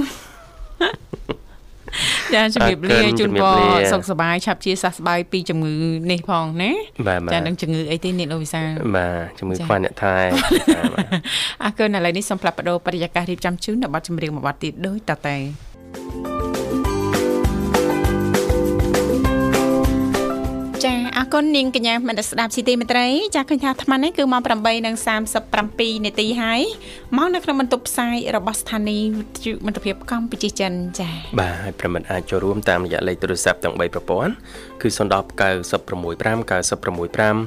ចាជំរាបលាជូនពរសុខសប្បាយឆាប់ជាសះស្បើយពីជំងឺនេះផងណាបាទបាចាទនឹងជំងឺអីទេនេះលោកវិសាលបាទជំងឺចា៎ខ្វះអ្នកថែបាទអរគុណឥឡូវនេះសូមផ្លាប់បដោបរិយាកាសរៀបចំជូននៅប័ណ្ណចម្រៀងមួយប័ណ្ណទៀតដូចតទៅ អរគុណនាងកញ្ញាមនស្សស្ដាប់ស៊ីទីមេត្រី ចាឃើញថាអាត្មានេះគឺម៉ោង8:37នាទីហើយមកនៅក្នុងបន្ទប់ផ្សាយរបស់ស្ថានីយ៍វិទ្យុមិត្តភាពកម្ពុជាចិនចាបាទហើយប្រិមិត្តអាចចូលរួមតាមរយៈលេខទូរស័ព្ទទាំង3ប្រព័ន្ធគឺ010 965 965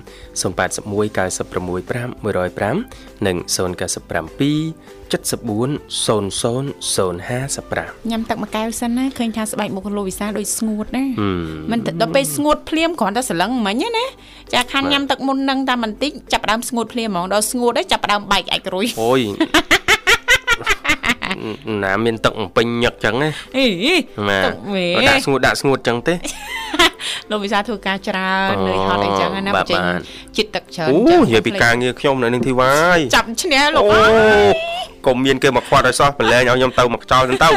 081 965 105និង097 74 00055ញ៉ាំទឹកមួយកែវសិនណាឃើញថាស្បែកមុខលោកវិសាលដូចស្ងួតណាហឹមមិនទៅដល់ពេលស្ងួតភ្លាមគ្រាន់តែសន្លឹងមិញណាចាខានញ៉ាំទឹកមុននឹងតែបន្តិចចាប់ផ្ដើមស្ងួតភ្លាមហ្មងដល់ស្ងួតហើយចាប់ផ្ដើមបែកឯករុយអូយណាមានទឹកបំពេញញឹកចឹងណាអីបាទទឹកមេដាក់ស្ងួតដាក់ស្ងួតចឹងទេលោកវិសាលធ្វើការច្រើនអូនឿយហត់អីចឹងណាបាទបញ្ចេញបាទចិត្តទឹកច្រើនអូចឹងនិយាយពីការងារខ្ញុំនៅនឹងធីវ៉ាយចាប់ឈ្នះលោកអូអើយ កុំមានគេមកខ្វាត់ឲ្យសោះប្រឡែងឲ្យខ្ញុំទៅមកខ្ចោលទៅទៅ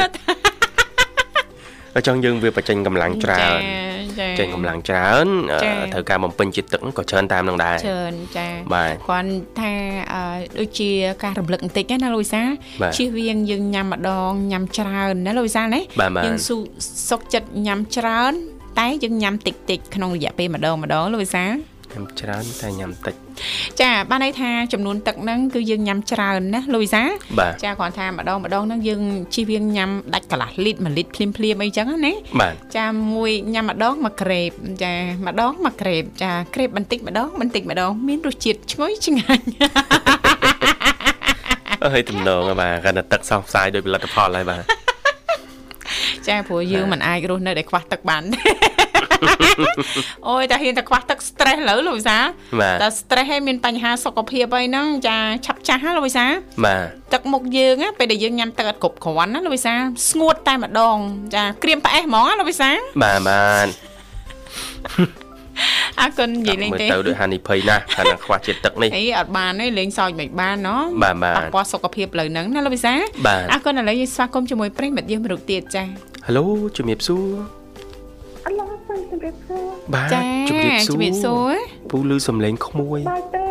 អញ្ចឹងយើងវាបញ្ចេញកម្លាំងច្រើនចាចេញកម្លាំងច្រើនអឺចាត្រូវការបំពេញជាតិទឹកហ្នឹងក៏ច្រើនតាមនឹងដែរច្រើនចាបាទគាត់ថាអឺដូចជាការរំលឹកបន្តិចណាលោកវិសាលបាទជៀសវាងយើងញ៉ាំម្ដងញ៉ាំច្រើនណាលោកវិសាលណាបាទបាទយើងសុសុកចិត្តញ៉ាំច្រើន តែយើងញ៉ាំតិចតិចៗក្នុងរយៈពេលម្ដងម្ដងលោកវិសាល ញ៉ាំច្រើនតែញ៉ាំតិចចាបានន័យថាចំនួនទឹកហ្នឹងគឺយើងញ៉ាំច្រើនណាលោកវិសាលបាទចាគ្រាន់ថាម្ដងម្ដងហ្នឹងយើងជិះវាងញ៉ាំដាច់កន្លះលីត្រ1លីត្រភ្លាមភ្លាមៗអីចឹងណាបាទចាមួយញ៉ាំម្ដងមួយក្រេបចាម្ដងមួយក្រេបចាក្រេបបន្តិចម្ដងបន្តិចម្ដងមានរសជាតិឈ្ងុយឆ្ងាញ់អើហើយទំនងហ៎បាទគាត់តែទឹកសោះផ្សាយដោយផលិតផលហើយបាទចាព្រោះយើងមិនអាចរស់នៅដែលខ្វះទឹកបាន អូយតែហ៊ានតែខ្វះទឹក stress លើលោកវិសាលបាទតែ stress ឯងមានបញ្ហាសុខភាពអីហ្នឹងចាឆាប់ចាស់ណាលោកវិសាលបាទទឹកមុខយើងណាពេលដែលយើងញ៉ាំទឹកអត់គ្រប់គ្រាន់ណាលោកវិសាលស្ងួតតែម្ដង ចាក្រៀមផ្អែសហ្មងណាលោកវិសាលបាទបាទអរគុណនិយាយលេងមើលទេទៅដូចហានិភ័យណាស់ថានឹងខ្វះជាតិទឹកនេះអីអត់បានទេលេងសើចមិនបានណោះបាទបាទប៉ះពាល់សុខភាពលើហ្នឹងណាលោកវិសាលបាទអរគុណឥឡូវយើងស្វាគមន៍ជាមួយប្រិយមិត្តយើងមរុកទៀតចា៎ហេឡូជំរាបសួរអ ឡូសូមជម្រាបសួរបាទចាជំរាបសួរជំរាបសួរពូលឺសំឡេងក្មួយបាយទេ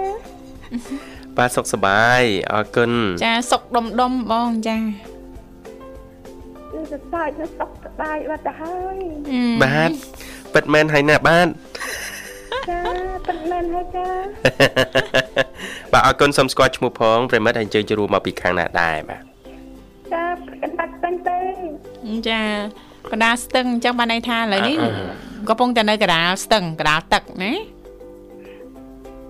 បាទសុខសប្បាយអរគុណចាសុកដុំដុំបងចាគឺសរសើរនៅស្តុកស្ដាយបាត់ទៅហើយបាទពិតមែនហើយណាបាទចាប៉ិនមែនហើយចាបាទអរគុណសូមស្គាល់ឈ្មោះផងប្រិមិត្តហើយអញ្ជើញចូលរួមមកពីខាងណាដែរបាទចាកណ្ដាច់ពេញទេចាកណ្ដាលស្ទឹងអញ្ចឹងបានន័យថាឥឡូវនេះ កំពុងតែនៅកណ្ដាលស្ទឹងកណ្ដាលទឹកណា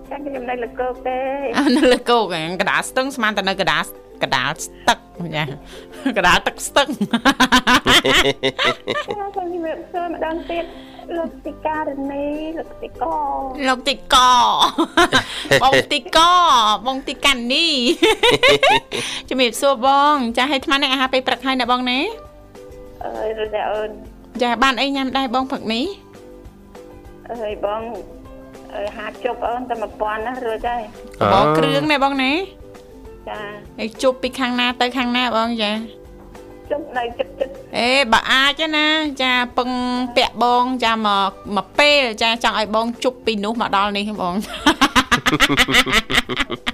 ចាខ្ញុំនៅលកោកទេអើនៅលើគោកហ្នឹងកណ្ដាលស្ទឹងស្មានតែនៅកណ្ដាលកណ្ដាលស្ទឹកចាកណ្ដាលទឹកស្ទឹងចាសូមជម្រាបសួរម្ដងទៀតលោកទីការនីលោកទីកលោកទីកបងទីកបងទីកាន់នេះជំរាបសួរបង ចាឲ្យថ្មនឹងអាហារពេលព្រឹកហើយណាបងណាអើយរត់អូន ចាបានអីញ៉ាំដែរបងព្រឹកនេះអើយបងអើយហាជប់អូនតែ1000ណារួចហើយបងគ្រឿងណាបងណាចាឲ្យជប់ពីខាងណាទៅខាងណាបងចាជប់នៅចិត្តចិត្តអេបើអាចណា ចាពឹងពាក់បងចាមកមកពេលចាចង់ឲ្យបងជប់ពីនោះមកដល់នេះបង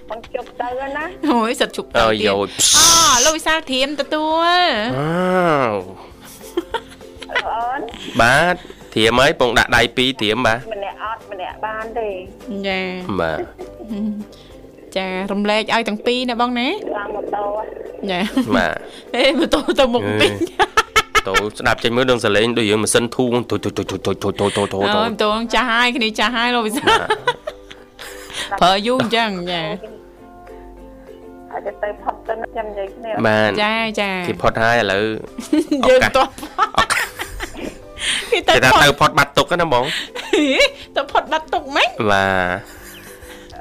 បងជប់ទៅណាអូយសិតជប់ទៅអើយទៀតយោយអូលោកវិសាលធៀមទទួលអើវ អូនបាទធៀមហើយពងដាក់ដៃពីរធៀមបាទម្នាក់អត់ម្នាក់បានទេចាបាទចារំលែកឲ្យទាំងពីរណាបងណាឡើងម៉ូតូចាបាទអេម៉ូតូទៅមុខពេញតោស្ដាប់ចេញមើលដឹងសលេងដូចយើងម៉ាស៊ីនធូងទុយទុយទុយទុយទុយទុយទុយទុយទុយអូម៉ូតូចាស់ហើយគ្នាចាស់ហើយលោកវិសាលប្រើយូរអញ្ចឹងចាអាចទៅផុតទៅចាំនិយាយគ្នាបាទចាចាគេផុតហើយឥឡូវយើងតោះ គេទៅគេថាផុតទៅផុតបាត់ទុកណាបងទៅផុតបាត់ទុកម៉េចបាទ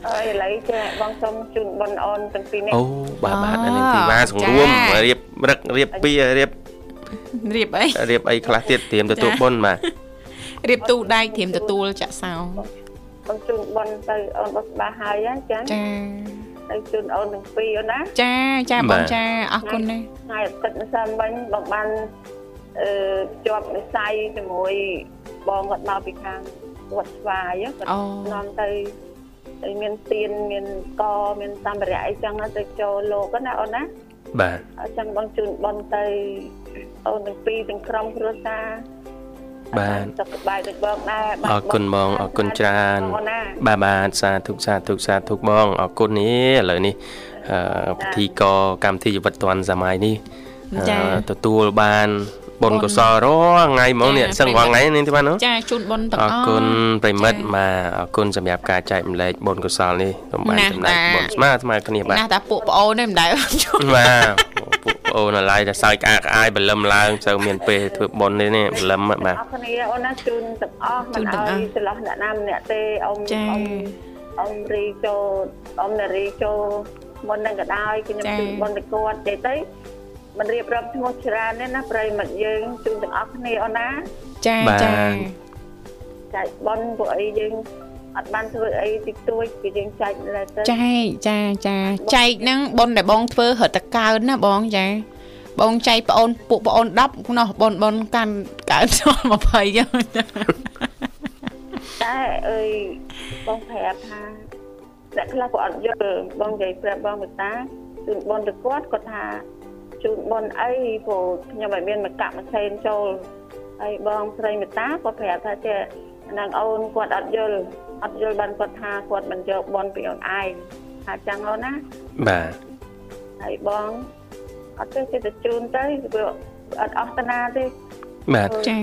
អើយឥឡូវចេះបងសុំជូនបងអូនទាំងពីរនេះអូបាទបាទអានេះទីវ៉ាសង្រួមរៀបរឹករៀបពីរៀបរៀបអីរៀបអីខ្លះទៀតត្រៀមទទួលបុណ្យបាទរៀបទូដែកត្រៀមទទួលចាក់សោបងជូនបងទៅអូនបោះស្បាហើយណាចាចាទៅជូនអូនទាំងពីរអូនណាចាចាបងចាអរគុណណាស់ថ្ងៃអាទិត្យម្សិលមិញបងបានអឺ ជាប់និស័យជាមួយបងគាត់មកពីខាងវត្តស្វាយគាត់អូនាំទៅទៅមានទៀនមានកមានសម្ភារៈអីចឹងទៅចូលលោកណាអូនណាបាទអញ្ចឹងបងជូនបងទៅអូនទាំងពីរទាំងក្រុមគ្រួសារបាទសុខសប្បាយដូចបងដែរអរគុណបងអរគុណច្រើនអូនណាបាទបាទសាធុសាធុសាធុបងអរគុណនេះឥឡូវនេះអឺពិធីករកម្មវិធីជីវិតឌွန်សម័យនេះអឺចាទទួលបាន បុណ្យកុសលរាល់ថ្ងៃហ្មងនេះចាសឹងរាល់ថ្ងៃនេះទេបាទនោះចាជូនបុណ្យទាំងអអរស់គុណប្រិមិត្តចាបាទអរគុណសម្រាប់ការចែកម្លែកបុណ្យកុសលនេះសូមបានណាស់ចំណែកតាបុណ្យស្មើស្មើគ្នាបាទណាស់តាពួកប្អូននេះមិនដែលជូនបាទពួកប្អូនអាឡ័យតែសើចក្អាកក្អាយបលឹមឡើងសូវមានពេលធ្វើបុណ្យនេះនេះបលឹមបាទអរគ្នាអូនណាជូនទាំងអស់មិនឲ្យច្រឡោះអ្នកណាម្នាក់ទេអ៊ំចាអ៊ំអ៊ំរីចូលអ៊ំនារីចូលមុននឹងក៏ដោយគឺខ្ញុំជូនបុណ្យទៅគាត់និយាយទៅ មិនរៀបរាប់ឈ្មោះច្រើនទេណាប្រិមិត្តយើងជូនទាំងអស់គ្នាអូនណាចាបាទចាចែកបុណ្យពួកអីយើងអត់បានធ្វើអីតិចតួចគឺយើងចែកលើទៅចែកចាចាចែកហ្នឹងបុណ្យដែលបងធ្វើរត់តកើនណាបងចាបងចែកប្អូនពួកប្អូន10នោះបុណ្យបុណ្យកាន់កើនចូល20ចឹងតែអើយបងប្រាប់ថាអ្នកខ្លះក៏អត់យល់បងនិយាយប្រាប់បងមេតាជូនបុណ្យទៅគាត់គាត់ថា ជូនបុណ្យអីព្រោះខ្ញុំឲ្យមានមកកាក់មួយសេនចូលហើយបងស្រីមេតាគាត់ប្រាប់ថាចេះនឹងអូនគាត់អត់យល់អត់យល់បានគាត់ថាគាត់មិនយកបុណ្យពីអូនឯងថាចឹងអូនណាបាទហើយបងអត់ទេគេទៅជូនទៅព្រោះអត់អស់តាណាទេបាទចា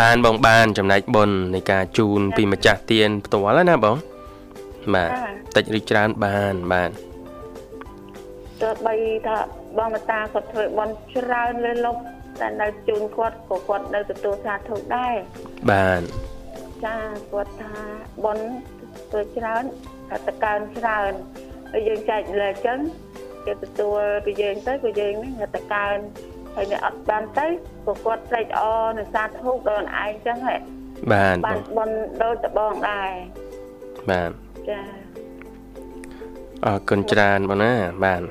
បានបងបានចំណែកបុណ្យនៃការជូនពីម្ចាស់ទានផ្ទាល់ណាបងបាទតិចឬច្រើនបានបាទទោះបីថា បងមតាគាត់ធ្វើបន់ច្រើនលើលុបតែនៅជូនគាត់ក៏គាត់នៅទទួលសាធុដែរបាទចាគាត់ថាបន់ធ្វើច្រើនតែតកើនច្រើនហើយយើងចែកលើអញ្ចឹងគេទទួលពីយើងទៅពីយើងនេះគេតកើនហើយអ្នកអត់បានទៅក៏គាត់ត្រេកអរនៅសាធុដល់ឯងអញ្ចឹងហ៎បាទបបានងបន់ដូចតបងដែរបាទចាអរគុណច្រើនបងណាបាទ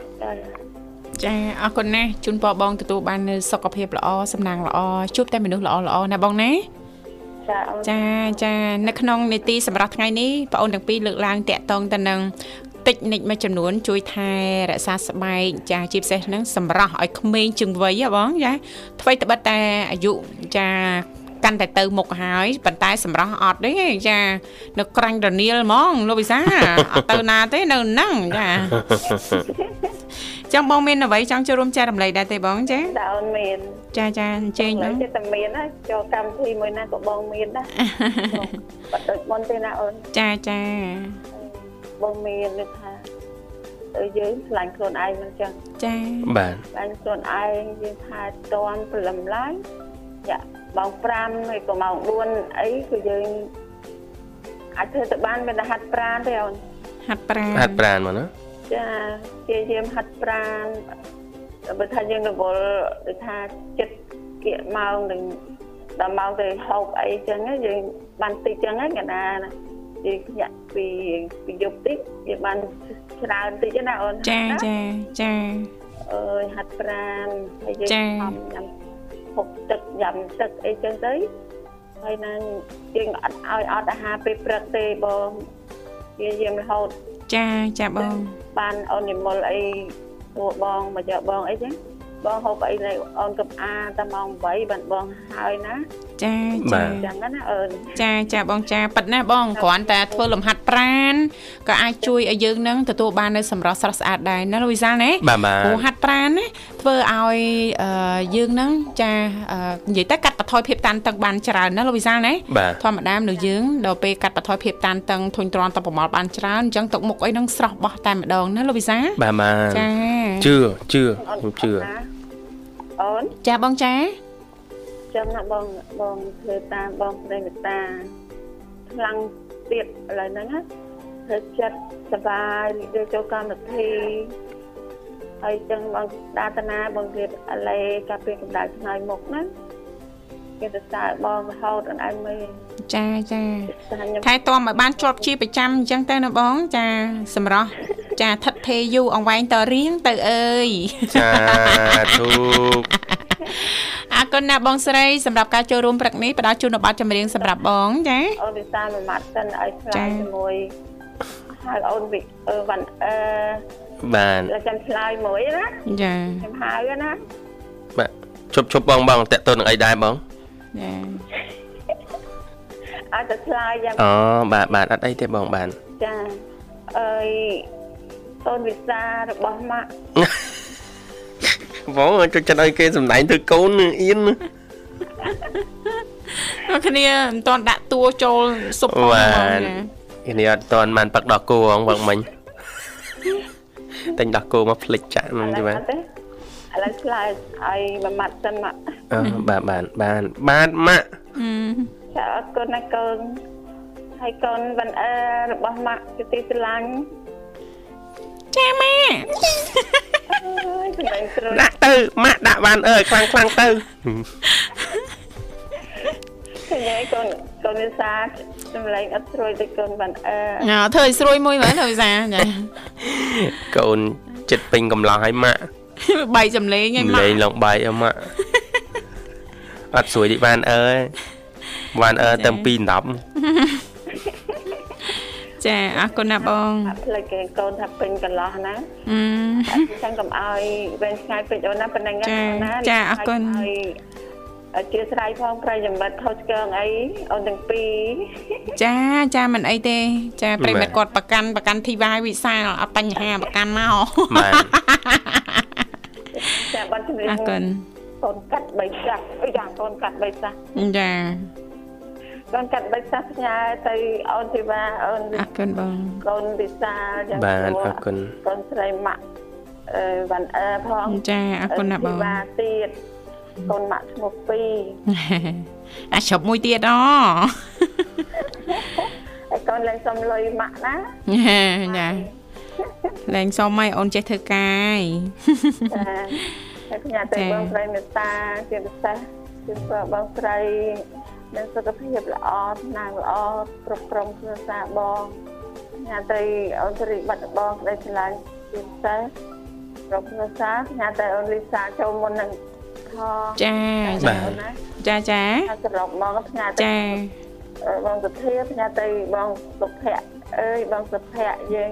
ចាចាអរគុណណាស់ជូនពរបងទទួលបាននូវសុខភាពល្អសំណាងល្អជួបតែមនុស្សល្អល្អណាបងណាចាអូនចាចានៅក្នុងនីតិសម្រាប់ថ្ងៃនេះបងអូនទាំងពីរលើកឡើងតាក់ទងទៅនឹងតិចនិចមួយចំនួនជួយថែរក្សាស្បែកចាជាពិសេសហ្នឹងសម្រាប់ឲ្យក្មេងជាងវ័យហ៎បងចាថ្មីត្បិតតែអាយុចាកាន់តែទៅមុខហើយប៉ុន្តែសម្រាប់អត់ទេចានៅក្រាញ់រនៀលហ្មងលោកវិសាអត់ទៅណាទេនៅហ្នឹងចា ចឹងបងមានអ្វីចង់ចូលរួមចែករំលែកដែរទេបងចាតើអូនមានចាចាអញ្ជើញឥឡូបងវចិត្តតែមានណាចូលកម្មវិធីមួយណាក៏បងមានដែរបាត់ដូចមុនទេណាអូនចាចាបងមាននេះថាទៅយើងឆ្លាញ់ខ្លួនឯងមិនចឹងចាបាទឆ្លាញ់ខ្លួនឯងយើងថែទាំព្រលឹមឡើងយ៉ាម៉ោង5ហើយក៏ម៉ោង4អីគឺយើងអាចធ្វើទៅបានមានតែហាត់ប្រាណទេអូនហាត់ប្រាណហាត់ប្រាណមកណា ចាព្យាយាមហាត់ប្រាណបើថាយើងរវល់ដូចថាចិត្តគៀកម៉ោងនឹងដល់ម៉ោងទៅហូបអីចឹងយើងបានតិចចឹងហ្នឹងកណាយើងភ្ញាក់ពីពីយប់តិចយើងបានច្រើនតិចណាអូនចាចាចាអើយហាត់ប្រាណហើយយើងចា៎ខំញ៉ាំហូបទឹកញ៉ាំទឹកអីចឹងទៅហើយណាយើងអត់ឲ្យអត់អាហារពេលព្រឹកទេបងព្យាយាមរហូត ចាចាបងបានអូននិមលអីព្រោះបងមកយកបងអីចឹងបងហូបអីនៅអូនកំអាតែម៉ោង8បានបងហើយណា ចាបាចាទចឹងណាអូនចាចាបងចាប៉ិតណាបងគ្រាន់តែធ្វើលំហាត់ប្រាណក៏អាចជួយឲ្យយើងនឹងទទួលបាននូវសម្រស់ស្រស់ស្អាតដែរណាលោកវិសាលណាបាទបាទព្រោះហាត់ប្រាណណាធ្វើឲ្យអឺយើងនឹងចាអឺនិយាយទៅកាត់បន្ថយភាពតានតឹងបានច្រើនណាលោកវិសាលណាបាទធម្មតាមនុស្សយើងដល់ពេលកាត់បន្ថយភាពតានតឹងធុញទ្រាន់តប្រមល់បានច្រើនអញ្ចឹងទឹកមុខអីនឹងស្រស់បោះតែម្ដងណាលោកវិសាលបាទបាទចាជឿជឿអូនខ្ញុំជឿណាអូនចាបងចា ចាំណាបងបងធ្វើតាមបងប្រិយមេត្តាខ្លាំងទៀតឥឡូវហ្នឹងណាធ្វើចិត្តសប្បាយរីករាយចូលកម្មវិធីហើយចឹងបងដាតនាបងរៀបអលេកាពីកម្ដៅថ្ងៃមុខណាគេទៅសារបងរហូតអនឯងមើលចាចាថាខ្ញុំថែទាំឲ្យបានជាប់ជាប្រចាំអញ្ចឹងទៅណាបង ចា សម្រស់ចាថិតថេរយូរអង្វែងតរៀងទៅអើយចាធូក អរគុណណាស់បងស្រីសម្រាប់ការចូលរួមព្រឹកនេះផ្ដល់ជូននៅប័ណ្ណចម្រៀងសម្រាប់បងចាអូនវិសាលមួយម៉ាត់សិនឲ្យឆ្លើចា៎យជាមួយហើយអូនវិអឺវ៉ាន់អឺបាទដល់ចាំឆ្លើយមួយណាចាខ្ញុំហៅណាបាទជប់ជប់បងបងតាក់ទងនឹងអីដែរបងចាឲ្យតែឆ្លើយយ៉ាងអូបាទបាទអត់អីទេបងបាទចាអើយកូនវិសារបស់ម៉ាក់ បងចូលចិត្តឲ្យគេសំដែងទៅកូននឹងអៀនណាមកគ្នាមិនទាន់ដាក់តួចូលសុបផងបាបងនចាគ្នាអត់តន់បានប៉ឹកដោះគោហងបងមិញតែញដោះគោមកផ្លិចចាក់ហ្នឹងឥទេឡូវបាទអត់ទេឥឡូវឆ្លើយឲ្យមួយម៉ាត់សិនម៉ាក់អូបាទបាទបាទបាទម៉ាក់ហឹមចាអរគុណណាកូនហើយកូនវ៉ាន់អឺរបស់ម៉ាក់ជាទីស្រឡាញ់ ចាម៉ាអើយសម្ដែងស្រួលដាក់ទៅម៉ាក់ដាក់បានអើយខ្លាំងខ្លាំងទៅឃើញហើយកូនកូនវិសាសម្លេងអត់ស្រួលដូចកូនវ៉ាន់អឺអើធ្វើឲ្យស្រួយមួយមើលលោកវិសាចាកូនចិត្តពេញកំឡោះឲ្យម៉ាក់បីសំលេងឯងម៉ាលេក់ងឡងបាយអម៉ាក់អត់ស្រួយទេបានអើយបានអើតែ2 10 ចាអរគុណណាស់បងអត់ផ្លេចគេកូនថាពេញកន្លោះណាហឹមអញ្ចឹងកុំឲ្យវែងឆ្ងាយពេកអូនណាប៉ុណ្ណឹងចាអូនណាចាអរគុណហើយអធិស្ឋានផងប្រិយមិត្តខុសឆ្គងអីអូនទាំងពីរចាចាមិនអីទេ ចាប្រិមិត្តគាត់ប្រកាន់ប្រកាន់ធីវ៉ាវិសាលអត់បញ្ហាប្រកាន់មកបាទចាបាត់ជំរាបអរគុណកូនកាត់បីចាស់អីយ៉ាងកូនកាត់បីចាស់ចា កូនកាត់បីចាស់ផ្ញើទៅអូនធីវ៉ាអូនអរគុណបងកូនវិសាលយ៉ាងបាទព្រោះអរគុណកូនស្រីម៉ាក់អឺវ៉ាន់អឺផងចាអរគុណណាស់បងធីវ៉ាទៀតកូនម៉ាក់ឈ្មោះពីរអាជប់មួយទៀតអហើយកូនឡើងសុំលុយម៉ាក់ណាចាលែងសុំឲ្យអូនចេះធ្វើកាយចាហើយខ្ញុំទៅចា៎បងស្រីមេត្តាជាពិសេសគឺព្រោះបងស្រី មានសុខភាពល្អស្នាងល្អគ្រប់ក្រុមគ្រួសារបងខ្ញុំទៅអូនស្រីបាត់បងក្តីស្រឡាញ់ជាពិសេសគ្រប់គ្រួសារខ្ញុំទៅអូនលីសាចូលមុននឹងខចាបាចាទណាចាចាហើយសរុបមកផ្ញើទៅចាអឺបងសុធាផ្ញើទៅបងសុភ័ក្រអើយបងសុភ័ក្រយើង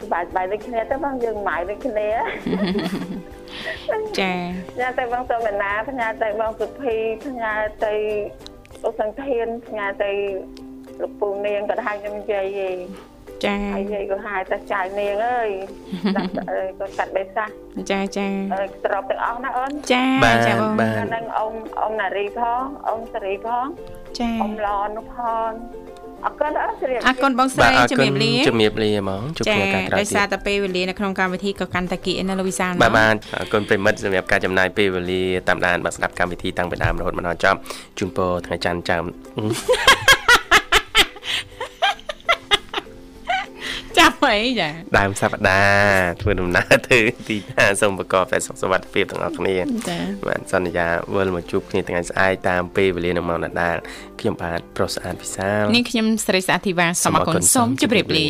សប្បាយសប្បាយដូចគ្នាទៅបងយើងម៉ៅដូចគ្នា ចាផ្ញើទៅបងសុមណាផ្ញើទៅបងសុភីផ្ញើទៅអូសង្ធានផ្ញើទៅលោកពូនាងក៏ហៅខ្ញុំយាយឯងចាហើយយាយក៏ហៅតែចៅនាងអើយដាក់អើយក៏កាត់បេសាសចាចាអើយទ្របទាំងអស់ណាអូនចាបាទចាបងបាទហើយនឹងអ៊ំអ៊ំណារីផងអ៊ំសេរីផងចាអ៊ំឡននោះផង អរគុណអរគុណអរគុណបងស្រីជំរាបលាជំរាបលាហ្មងជួបចាគ្នាឱកាសក្រោយដោយទៀតសារតែពេលវេលានៅក្នុងកម្មវិធីក៏កាន់តែគៀកណាលោកវិសាលបាទណាបាទអរគុណប្រិមិត្តសម្រាប់ការចំណាយពេលវេលាតាមដានបាទស្ដាប់កម្មវិធីតាំងពីដើមរហូតមកដល់ចប់ជូនពរថ្ងៃច័ន្ទចាំ ចាប់អីចាដើមសប្តាហ៍ធ្វើដំណើរទៅទីណាសូមប្រកបតែសុខសុវត្ថិភាពទាំងអស់គ្នាចាបាទសន្យាវិលមកជួបគ្នាថ្ងៃស្អែកតាមពេលវេលានឹងមកដដែលខ្ញុំបាទប្រុសស្អាតពិសាលនាងខ្ញុំស្រីសាធីវ៉ាសូមអរគុណសូមជម្រាបលា